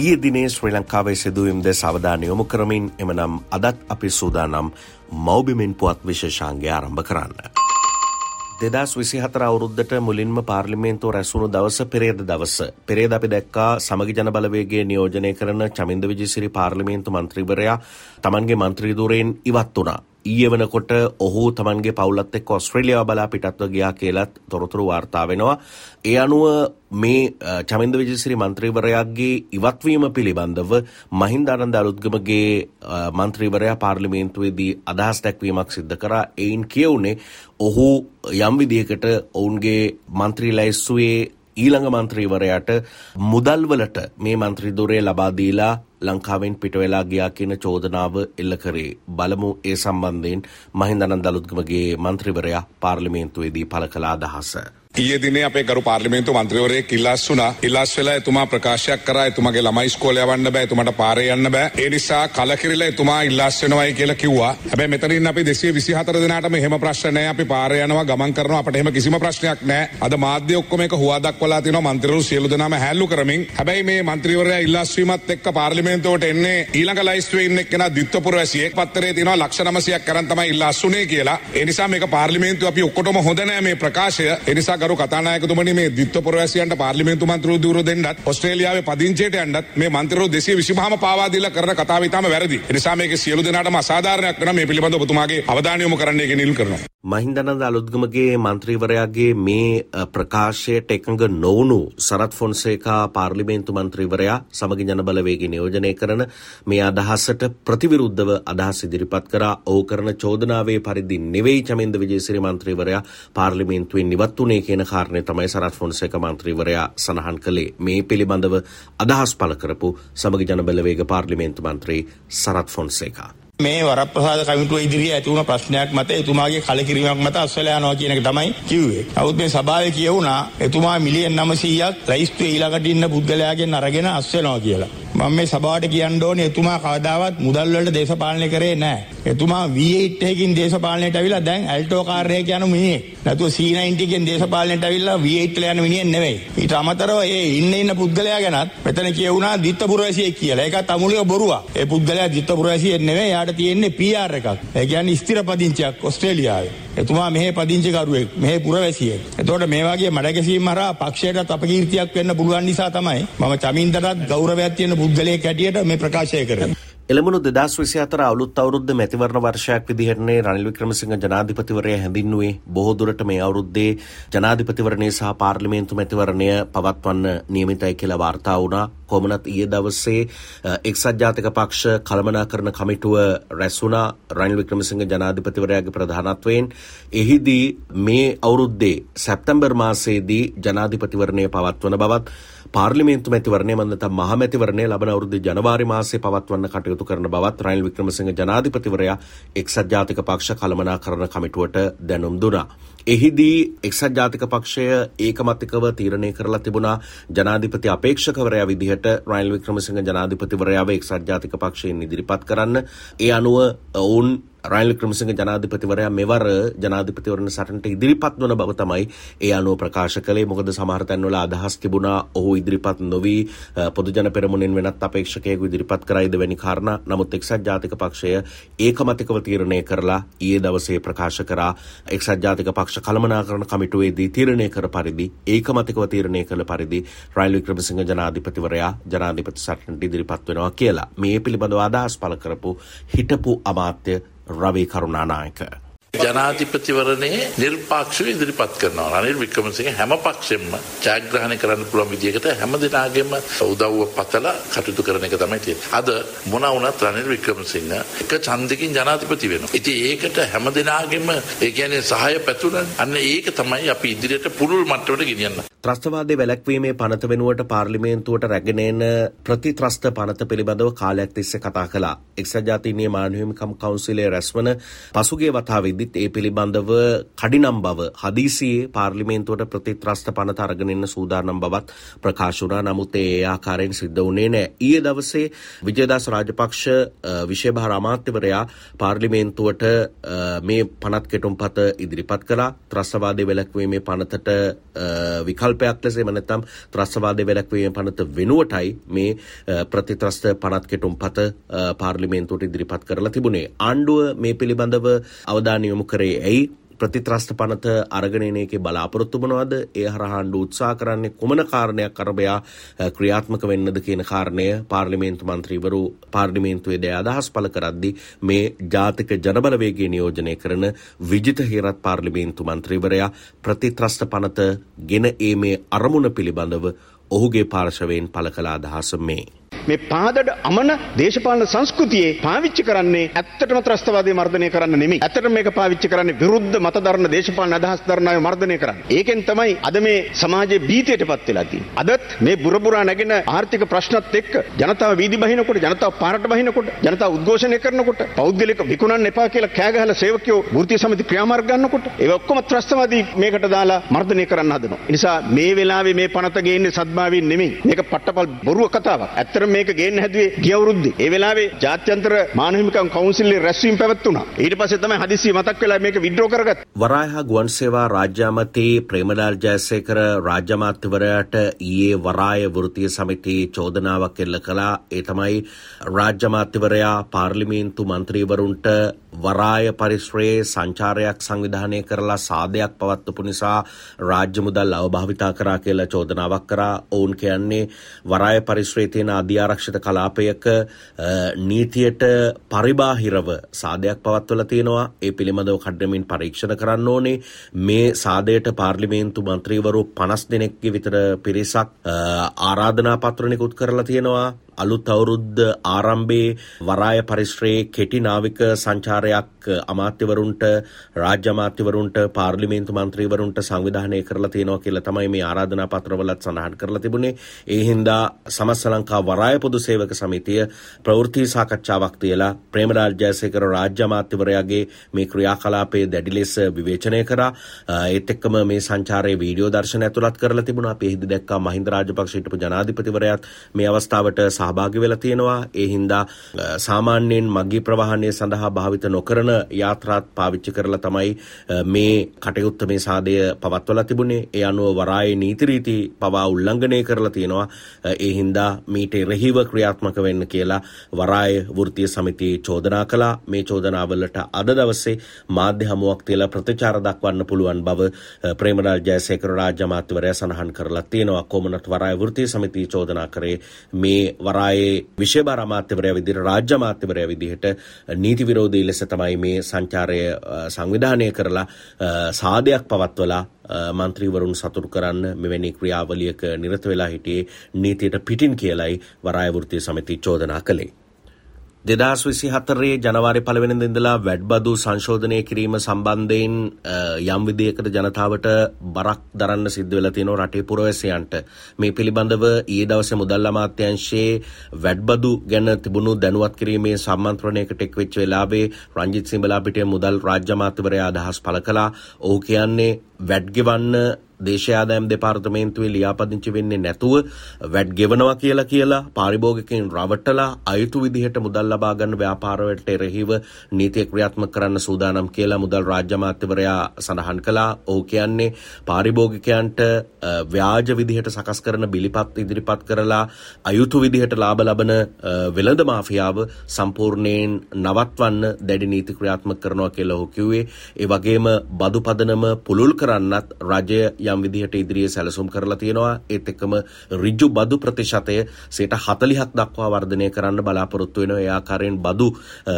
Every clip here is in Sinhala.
ඊය දිනේ ශ්‍රී ලංකාවේ සිදුවීම්ද සවධාන යොමු කරමින් එමනම් අදත් අපි සූදානම් මෞබිමින් පුවත් විශේෂාන්ගේ ආරම්භ කරන්න. දෙදස් විසිහතර අවුරුද්ධට මුලින්ම පාර්ලිමේන්තුව රැසුණු දවස පෙරේද දවස. පෙරේද අපි දැක්කා සමගි ජන බලවේගේ නියෝජනය කරන චමින්ද විජිසිරි පාර්ලිමේන්තු මන්ත්‍රීවරයා තමන්ගේ මන්ත්‍රීදුරයෙන් ඉවත් වුණා. ඊය වනකොට ඔහු තමන්ගේ පවුලත් එක් ඔස්ට්‍රේලියාව බලා පිටත්ව ගයා කියලත් තොරතුරු වාර්තා වෙනවා. ඒ අනුව මේ චමින්ද විජසිරි මන්ත්‍රීවරයාගේ ඉවත්වීම පිළිබඳව මහින්දානන්ද අලුත්ගමගේ මන්ත්‍රීවරයා පාර්ලිමේන්තුවේදී අදහස් දැක්වීමක් සිද්ධ කරා එයින් කියවුනේ ඔහු යම් විදිහකට ඔවුන්ගේ මන්ත්‍රී ලැයිස්සුවේ ඊළඟ මන්ත්‍රීවරයාට මුදල්වලට මේ මන්ත්‍රීදුරේ ලබාදීලා ලංකාවෙන් පිටවෙලා ගියා කියන චෝදනාව එල්ල කරේ බලමු ඒ සම්බන්ධයෙන් මහින්දනන් දළුත්ගමගේ මන්ත්‍රීවරයා පාර්ලිමේන්තුවේදී පළ කළ අදහස. ඊයේ දිනේ අපේ ගරු පාර්ලිමේන්තු මන්ත්‍රීවරයෙක් ඉල්ලාස් වුණා. ඉල්ලාස් වෙලා එතුමා ප්‍රකාශයක් කරා එතුමාගේ ළමයි ඉස්කෝලේ යවන්න බෑ එතුමාට පාරේ යන්න බෑ. ඒ නිසා කලකිරිලා එතුමා ඉල්ලාස් වෙනවයි කියලා කිව්වා. හැබැයි මෙතනින් අපි 224 දෙනාටම එහෙම ප්‍රශ්න නැහැ. අපි පාරේ යනවා ගමන් කරනවා අපිට එහෙම කිසිම ප්‍රශ්නයක් නැහැ. අද මාධ්‍ය ඔක්කොම එක හුවා දක්වලා තිනවා මන්ත්‍රීවරු සියලු දෙනාම හැල්ලු කරමින්. හැබැයි මේ මන්ත්‍රීවරයා ඉල්ලාස් වීමත් එක්ක පාර්ලිමේන්තුවට එන්නේ ඊළඟ ලයිස්තුවේ ඉන්න එක්කෙනා ද්විත්වපුර වැසියෙක් පත්තරේ තියෙනවා ලක්ෂ 900ක් කරන් තමයි ඉල්ලාස් වුනේ කියලා. ඒ නිසා මේක පාර්ලිමේන්තුව අපි ඔක්කොටම හොඳ නැහැ මේ ප්‍රකාශය. ඒ නිසා ගරු කතානායකතුමනි තුමනි මේ ද්විත්ව පුරවැසියන්ට පාර්ලිමේන්තු මන්ත්‍රීවරු දුර දෙන්නත් ඔස්ට්‍රේලියාවේ පදිංචියට යන්නත් මේ මන්ත්‍රීවරු 225ම පාවා දීලා කරන කතාව ඉතාම වැරදි. ඒ නිසා මේකේ සියලු දෙනාටම අසාධාරණයක් වෙනවා මේ පිළිබඳව ඔබතුමාගේ අවධානය යොමු කරන්න එක නිල් කරනවා. මහින්දනන්ද අලුත්ගමගේ මන්ත්‍රීවරයාගේ මේ ප්‍රකාශයට එකඟ නොවුණු සරත් ෆොන්සේකා පාර්ලිමේන්තු මන්ත්‍රීවරයා සමගි ජනබලවේග නියෝජනය කරන මේ අදහස්සට ප්‍රතිවිරුද්ධව අදහස් ඉදිරිපත් කරා ඕ කරන චෝදනාවේ පරිදි නෙවෙයි චමින්ද විජේසිරි මන්ත්‍රීවරයා පාර්ලිමේන්තුවෙන් නිවත් වුණේ කියන කාරණය තමයි සරත් ෆොන්සේක මන්ත්‍රීවරයා සඳහන් කළේ මේ පිළිබඳව අදහස් පළ කරපු සමගි ජනබලවේග පාර්ලිමේන්තු මන්ත්‍රී සරත් ෆොන්සේකා මේ වරප්‍රසාද කමිටුව ඉදිරියේ ඇති වුණ ප්‍රශ්නයක් මත එතුමාගේ කලකිරීමක් මත අස්වැලා යනවා කියන එක තමයි කිව්වේ. නමුත් මේ සභාවේ කියවුණා එතුමා මිලියන් 900ක් ලැයිස්තුවේ ඊළඟට ඉන්න පුද්ගලයාගෙන් අරගෙන අස්වැනවා කියලා. මම මේ සභාවට කියන්න ඕනේ එතුමා කවදාවත් මුදල් වලට දේශපාලනය කරේ නැහැ. එතුමා V8 එකකින් දේශපාලනයට ඇවිල්ලා දැන් ඇල්ටෝ කාර් එකක යන මිනිහෙක්. නැතුව C90 එකෙන් දේශපාලනයට ඇවිල්ලා V8 වල යන මිනිහෙක් නෙවෙයි. ඊට අමතරව ඒ ඉන්න ඉන්න පුද්ගලයා ගැනත් මෙතන කියවුණා දිත්තපුරවැසියෙක් කියලා. ඒකත් අමුලිය බොරුවක්. ඒ පුද්ගලයා දිත්තපුරවැසියෙක් නෙවෙයි. යාට තියෙන්නේ PR එකක්. ඒ කියන්නේ ස්ථිර පදිංචියක් ඕස්ට්‍රේලියාවේ. එතුමා මෙහි පදිංචිකරුවෙක්. මෙහි පුරවැසියෙක්. එතකොට මේ වගේ මඩගැසීම් හරහා පක්ෂයටත් අපකීර්තියක් වෙන්න පුළුවන් නිසා තමයි මම චමින්දටත් ගෞරවයක් තියෙන පුද්ගලයෙක් හැටියට මේ ප්‍රකාශය කරන්නේ. එළමුණු දෙදස් විසි අතර අවුත් අවුද්ධ මැතිවරණ වර්ෂයක් විදිහටනේ රනිල් වික්‍රමසිංහ ජනාධිපතිවරය හැඳින්නුවේ. බොහෝදුරට මේ අවුරුද්දේ ජනාධිපතිවරණය සහ පාර්ලිමේන්තු මැතිවරණය පවත්වන්න නියමිතයි කියලා වාර්තා වුණා. කොමනත් ඊය දවස්සේ එක්සත් ජාතික පක්ෂ කළමනා කරන කමිටුව රැස්සුනා රනිල් වික්‍රමසිංහ ජනාධිපතිවරයාගේ ප්‍රධානත්වයෙන්. එහිදී මේ අවුරුද්දේ සැප්තැම්බර් මාසේදී ජනාධිපතිවරණය පවත්වන බවත් පාර්ලිමේන්තු මැතිවරණය මන්දත මහමැතිවරණය ලබන අවුරුදු ජනවාරි මාසේ පවත්වන්න කටයුතු කරන බවත් රනිල් වික්‍රමසිංහ ජනාධිපතිවරයා එක්සත් ජාතික පක්ෂ කළමනාකරන කමිටුවට දැනුම් දුනා. එහිදී එක්සත් ජාතික පක්ෂය ඒකමතිකව තීරණය කරලා තිබුණා. ජනාධිපති අපේක්ෂකවරයා විදිහට රනිල් වික්‍රමසිංහ ජනාධිපතිවරයාව එක්සත් ජාතික පක්ෂයෙන් ඉදිරිපත් කරන්න. ඒ අනුව ඔවුන් රයිල් ක්‍රමසිංහ ජනාධිපතිවරයා මෙවර ජනාධිපතිවරණ සටනට ඉදිරිපත් වන බව තමයි ඒ අනුව ප්‍රකාශ කළේ. මොකද සමහර තැන්වල අදහස් තිබුණා ඔහු ඉදිරිපත් නොවී පොදුජන පෙරමුණෙන් වෙනත් අපේක්ෂකයෙකු ඉදිරිපත් කරයිද වැනි කාරණා. නමුත් එක්සත් ජාතික පක්ෂය ඒකමතිකව තීරණය කරලා ඊයේ දවසේ ප්‍රකාශ කරා. එක්සත් ජාතික පක්ෂ කළමනාකරණ කමිටුවේදී තීරණය කර පරිදි ඒකමතිකව තීරණය කළ පරිදි රයිල් වික්‍රමසිංහ ජනාධිපතිවරයා ජනාධිපති සටනට ඉදිරිපත් වෙනවා කියලා මේ පිළිබඳව අදහස් පළ කරපු හිටපු අමාත්‍ය රවී කරුණානායක. ජනාධිපතිවරණයේ නිර්පාක්ෂව ඉදිරිපත් කරනවා. රනිල් වික්‍රමසිංහ හැම පක්ෂෙම ජයග්‍රහණය කරන්න පුළුවන් විදිහකට හැම දිනාගෙම උදව්ව පතලා කටයුතු කරන එක තමයි තියෙන්නේ. අද මොන වුණත් රනිල් වික්‍රමසිංහ එක ඡන්දකින් ජනාධිපති වෙනවා. ඉතින් ඒකට හැම දිනාගෙම ඒ කියන්නේ සහාය පැතුණා. අන්න ඒක තමයි අපි ඉදිරියට පුළුල් මට්ටමට ගෙනියන්න. ත්‍රස්තවාදය වැලැක්වීමේ පනත වෙනුවට පාර්ලිමේන්තුවට රැගෙනන ප්‍රතිත්‍රස්ත පනත පිළිබඳව කාලයක් තිස්ස කතා කලා එක්සත් ජාතිනය මානහිමිකම් කවන්සිලේ රැස්වන පසුගේ වතාවෙද්දිත් ඒ පිළිබඳව කඩිනම් බව හදිසියේ පාර්ලිමේන්තුවට ප්‍රතිත්‍රස්ත පනත අරගෙනන්න සූදානම් බවත් ප්‍රකාශුනා නමුත් ඒ ආකාරයෙන් සිද්ධ වනේ නෑ. ඊය දවසේ විජයදස් රාජපක්ෂ විශේභාර අමාත්‍යවරයා පාර්ලිමේන්තුවට මේ පනත් කෙටුම් පත ඉදිරිපත් කලා ත්‍රස්වාදය වැලැක්වීමේ පනතට විකල් විකල්පයක් ලෙස එම නැත්නම් ත්‍රස්තවාදය වැළැක්වීම පනත වෙනුවටයි මේ ප්‍රතිත්‍රස්ත පනත් කෙටුම් පත පාර්ලිමේන්තුවට ඉදිරිපත් කරලා තිබුණේ. ආණ්ඩුව මේ පිළිබඳව අවධානය යොමු කරේ. ඇයි? ප්‍රතිත්‍රස්ත පනත අරගෙන එකේ බලාපොරොත්තු වනවාද ඒ හරහාණ්ඩු උත්සා කරන්නේ කුමන කාරණයක් කරබයා ක්‍රියාත්මක වෙන්නද කියන කාරණය පාර්ලිමේන්තු මන්ත්‍රීවරු පාර්ලිමේන්තුවේ දෑ අදහස් පළ කරද්දි මේ ජාතික ජනබලවේගේ නියෝජනය කරන විජිත හේරත් පාර්ලිමේන්තු මන්ත්‍රීවරයා ප්‍රතිත්‍රස්ත පනත ගෙන ඒමේ අරමුණ පිළිබඳව ඔහුගේ පාර්ශවයෙන් පළ කළ අදහස මේ. මේ පාදඩ අමන දේශපාලන සංස්කෘතියේ පාවිච්චි කරන්නේ ඇත්තටම ත්‍රස්තවාදී මර්ධනය කරන්න නෙමෙයි. ඇත්තටම මේක පාවිච්චි කරන්නේ විරුද්ධ මත දරන දේශපාලන අදහස් දරන අය මර්ධනය කරන්න. ඒකෙන් තමයි අද මේ සමාජයේ බීතියටපත් වෙලා තියෙන්නේ. අදත් මේ බුරබුරා නැගෙන ආර්ථික ප්‍රශ්නත් එක්ක ජනතාව වීදි බහිනකොට ජනතාව පාරට බහිනකොට ජනතාව උද්ඝෝෂණය කරනකොට පෞද්ගලික විකුණන්න එපා කියලා කෑ ගහලා සේවකයෝ වෘත්තීය සමිති ක්‍රියාමාර්ග ගන්නකොට ඒක ඔක්කොම ත්‍රස්තවාදී මේකට දාලා මර්ධනය කරන්න හදනවා. ඒ නිසා මේ වෙලාවේ මේ පනත ගේන්නේ සද්භාවයෙන් නෙමෙයි. මේක පට්ටපල් බොරුව කතාවක්. ඇත්තට මේක ගේන්න හැදුවේ ගිය අවුරුද්දේ. ඒ වෙලාවේ ජාත්‍යන්තර මානව කවුන්සිලේ රැස්වීම පැවැත්වුණා. ඊට පස්සේ තමයි හදිස්සිය මතක් වෙලා මේක විඩ්‍රෝ කරගත්තේ. වරායහ ගුවන් සේවා රාජ්‍යාමති ප්‍රේමලාල් ජයසේකර රාජ්‍ය අමාත්‍යවරයාට ඊයේ වරාය වෘත්තීය සමිතියේ චෝදනාවක් එල්ල කළා. ඒ තමයි රාජ්‍ය අමාත්‍යවරයා පාර්ලිමේන්තු මන්ත්‍රීවරුන්ට වරාය පරිශ්‍රයේ සංචාරයක් සංවිධානය කරලා සාදයක් පවත්වපු නිසා රාජ්‍ය මුදල් අවභාවිතා කරා කියලා චෝදනාවක් කරා ඔවුන් කියන්නේ වරාය පරිශ්‍රයේ තියෙන අධ්‍යාරක්ෂිත කලාපයක නීතියට පරිබාහිරව සාදයක් පවත්වල තියෙනවා. ඒ පිළිබඳව කඩ්ඩමින් පරීක්ෂණ කරන්න ඕනේ. මේ සාදයට පාර්ලිමේන්තු මන්ත්‍රීවරු පනස් දෙනෙක්ගේ විතර පිරිසක් ආරාධනා පත්‍රනිකුත් කරලා තියෙනවා. අලුත් අවුරුද්ද ආරම්භයේ වරාය පරිශ්‍රයේ කෙටි නාවික සංචාරයක් අමාත්‍යවරුන්ට රාජ්‍ය අමාත්‍යවරුන්ට පාර්ලිමේන්තු මන්ත්‍රීවරුන්ට සංවිධානය කරලා තියෙනවා කියලා තමයි මේ ආරාධනා පත්‍රවලත් සඳහන් කරලා තිබුණේ. ඒ හින්දා සමස්ත ලංකා වරාය පොදු සේවක සමිතිය ප්‍රවෘත්ති සාකච්ඡාවක් තියලා ප්‍රේමරාජ් ජයසේකර රාජ්‍ය අමාත්‍යවරයාගේ මේ ක්‍රියාකලාපයේ දැඩි ලෙස විවේචනය කරා. ඒත් එක්කම මේ සංචාරයේ වීඩියෝ දර්ශන ඇතුළත් කරලා තිබුණා. අපි එහිදී දැක්කා මහින්ද රාජපක්ෂ හිටපු ජනාධිපතිවරයාත් මේ අවස්ථාවට සහභාගි වෙලා තියෙනවා. ඒ හින්දා සාමාන්‍යයෙන් මගී ප්‍රවාහනය සඳහා භාවිත නොකරන යාත්‍රාත් පාවිච්චි කරලා තමයි මේ කටයුත්ත මේ සාදය පවත්වලා තිබුණේ. ඒ අනුව වරායේ නීති රීති පවා උල්ලංඝනය කරලා තියෙනවා. ඒ හින්දා මීට එරෙහිව ක්‍රියාත්මක වෙන්න කියලා වරාය වෘත්තීය සමිතියේ චෝදනා කළා. මේ චෝදනාවලට අද දවසේ මාධ්‍ය හමුවක් තියලා ප්‍රතිචාර දක්වන්න පුළුවන් බව ප්‍රේමලාල් ජයසේකර රාජ්‍ය අමාත්‍යවරයා සඳහන් කරලා තියෙනවා. කොමනත් වරාය වෘත්තීය සමිතිය චෝදනා කරේ මේ වරායේ විශේෂ අමාත්‍යවරයා විදිහට රාජ්‍ය අමාත්‍යවරයා විදිහට නීති විරෝධී ලෙස තමයි මේ සංචාරය සංවිධානය කරලා සාදයක් පවත්වලා මන්ත්‍රීවරුන් සතුරු කරන්න මෙවැනි ක්‍රියාවලියක නිරත වෙලා හිටියේ නීතියට පිටින් කියලයි වරායවෘතිය සමිති චෝදනා කළේ. දෙදස් විසි හතරේ ජනවාරි පලවෙන දෙදලා වැඩ්බදු සංශෝධනය කිරීම සම්බන්ධයෙන් යම් විදියකට ජනතාවට බරක් දරන්න සිද්ධ වෙලා තියෙනවා රටේ පුරවැසියන්ට මේ පිළිබඳව ඊයේ දවසේ මුදල් අමාත්‍යාංශයේ වැඩ්බදු ගැන තිබුණු දැනුවත් කිරීමේ සම්මන්ත්‍රණයකට එක් වෙච්ච වෙලාවේ රංජිත් සිංබලා පිටිය මුදල් රාජ්‍ය අමාත්‍යවරයා අදහස් පළ කළා. ඔහු කියන්නේ වැඩ් ගෙවන්න දේශයාදෑම් දෙපාර්තමේන්තුවේ ලියාපදිංචි වෙන්නේ නැතුව වැඩ් ගෙවනවා කියලා කියලා පාරිභෝගිකයින් රවට්ටලා අයුතු විදිහට මුදල් ලබා ගන්න ව්‍යාපාරවලට එරෙහිව නීතිය ක්‍රියාත්මක කරන්න සූදානම් කියලා මුදල් රාජ්‍ය අමාත්‍යවරයා සඳහන් කළා. ඔහු කියන්නේ පාරිභෝගිකයන්ට ව්‍යාජ විදිහට සකස් කරන බිලිපත් ඉදිරිපත් කරලා අයුතු විදිහට ලාභ ලබන වෙළඳ මාෆියාව සම්පූර්ණයෙන් නවත්වන්න දැඩි නීති ක්‍රියාත්මක කරනවා කියලා ඔහු කිව්වේ. ඒ වගේම බදු පදනම පුළුල් කරන්නත් රජය යම් විදිහට ඉදිරියේ සැලසුම් කරලා තියෙනවා. ඒත් එක්කම ඍජු බදු ප්‍රතිශතය 40ක් දක්වා වර්ධනය කරන්න බලාපොරොත්තු වෙනවා. ඒ ආකාරයෙන් බදු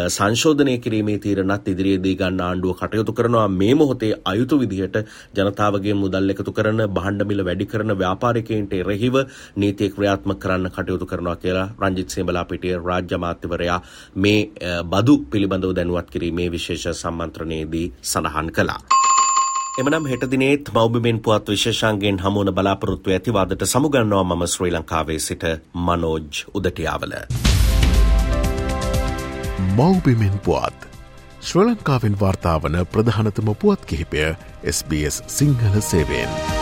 සංශෝධනය කිරීමේ තීරණත් ඉදිරියේදී ගන්න ආණ්ඩුව කටයුතු කරනවා. මේ මොහොතේ අයුතු විදිහට ජනතාවගේ මුදල් එකතු කරන භාණ්ඩ මිල වැඩි කරන ව්‍යාපාරිකයින්ට එරෙහිව නීතිය ක්‍රියාත්මක කරන්න කටයුතු කරනවා කියලා රංජිත් සේබලාපිටිය රාජ්‍ය අමාත්‍යවරයා මේ බදු පිළිබඳව දැනුවත් කිරීමේ විශේෂ සම්මන්ත්‍රණයේදී සඳහන් කළා. එමනම් හෙට දිනේත් මෞබිමෙන් පුවත් විශේෂන්ගෙන් හමුවන බලාපොරොත්තු ඇතිවාදට සමුගන්නවා මම ශ්‍රී ලංකාවේ සිට මනෝජ් උදටියාවල. මෞබිමෙන් පුවත්. ශ්‍ර ලංකාවෙන් වාර්තාාවන ප්‍රධානතම පුවත් කිහිපය SBS සිංහල සේවෙන්.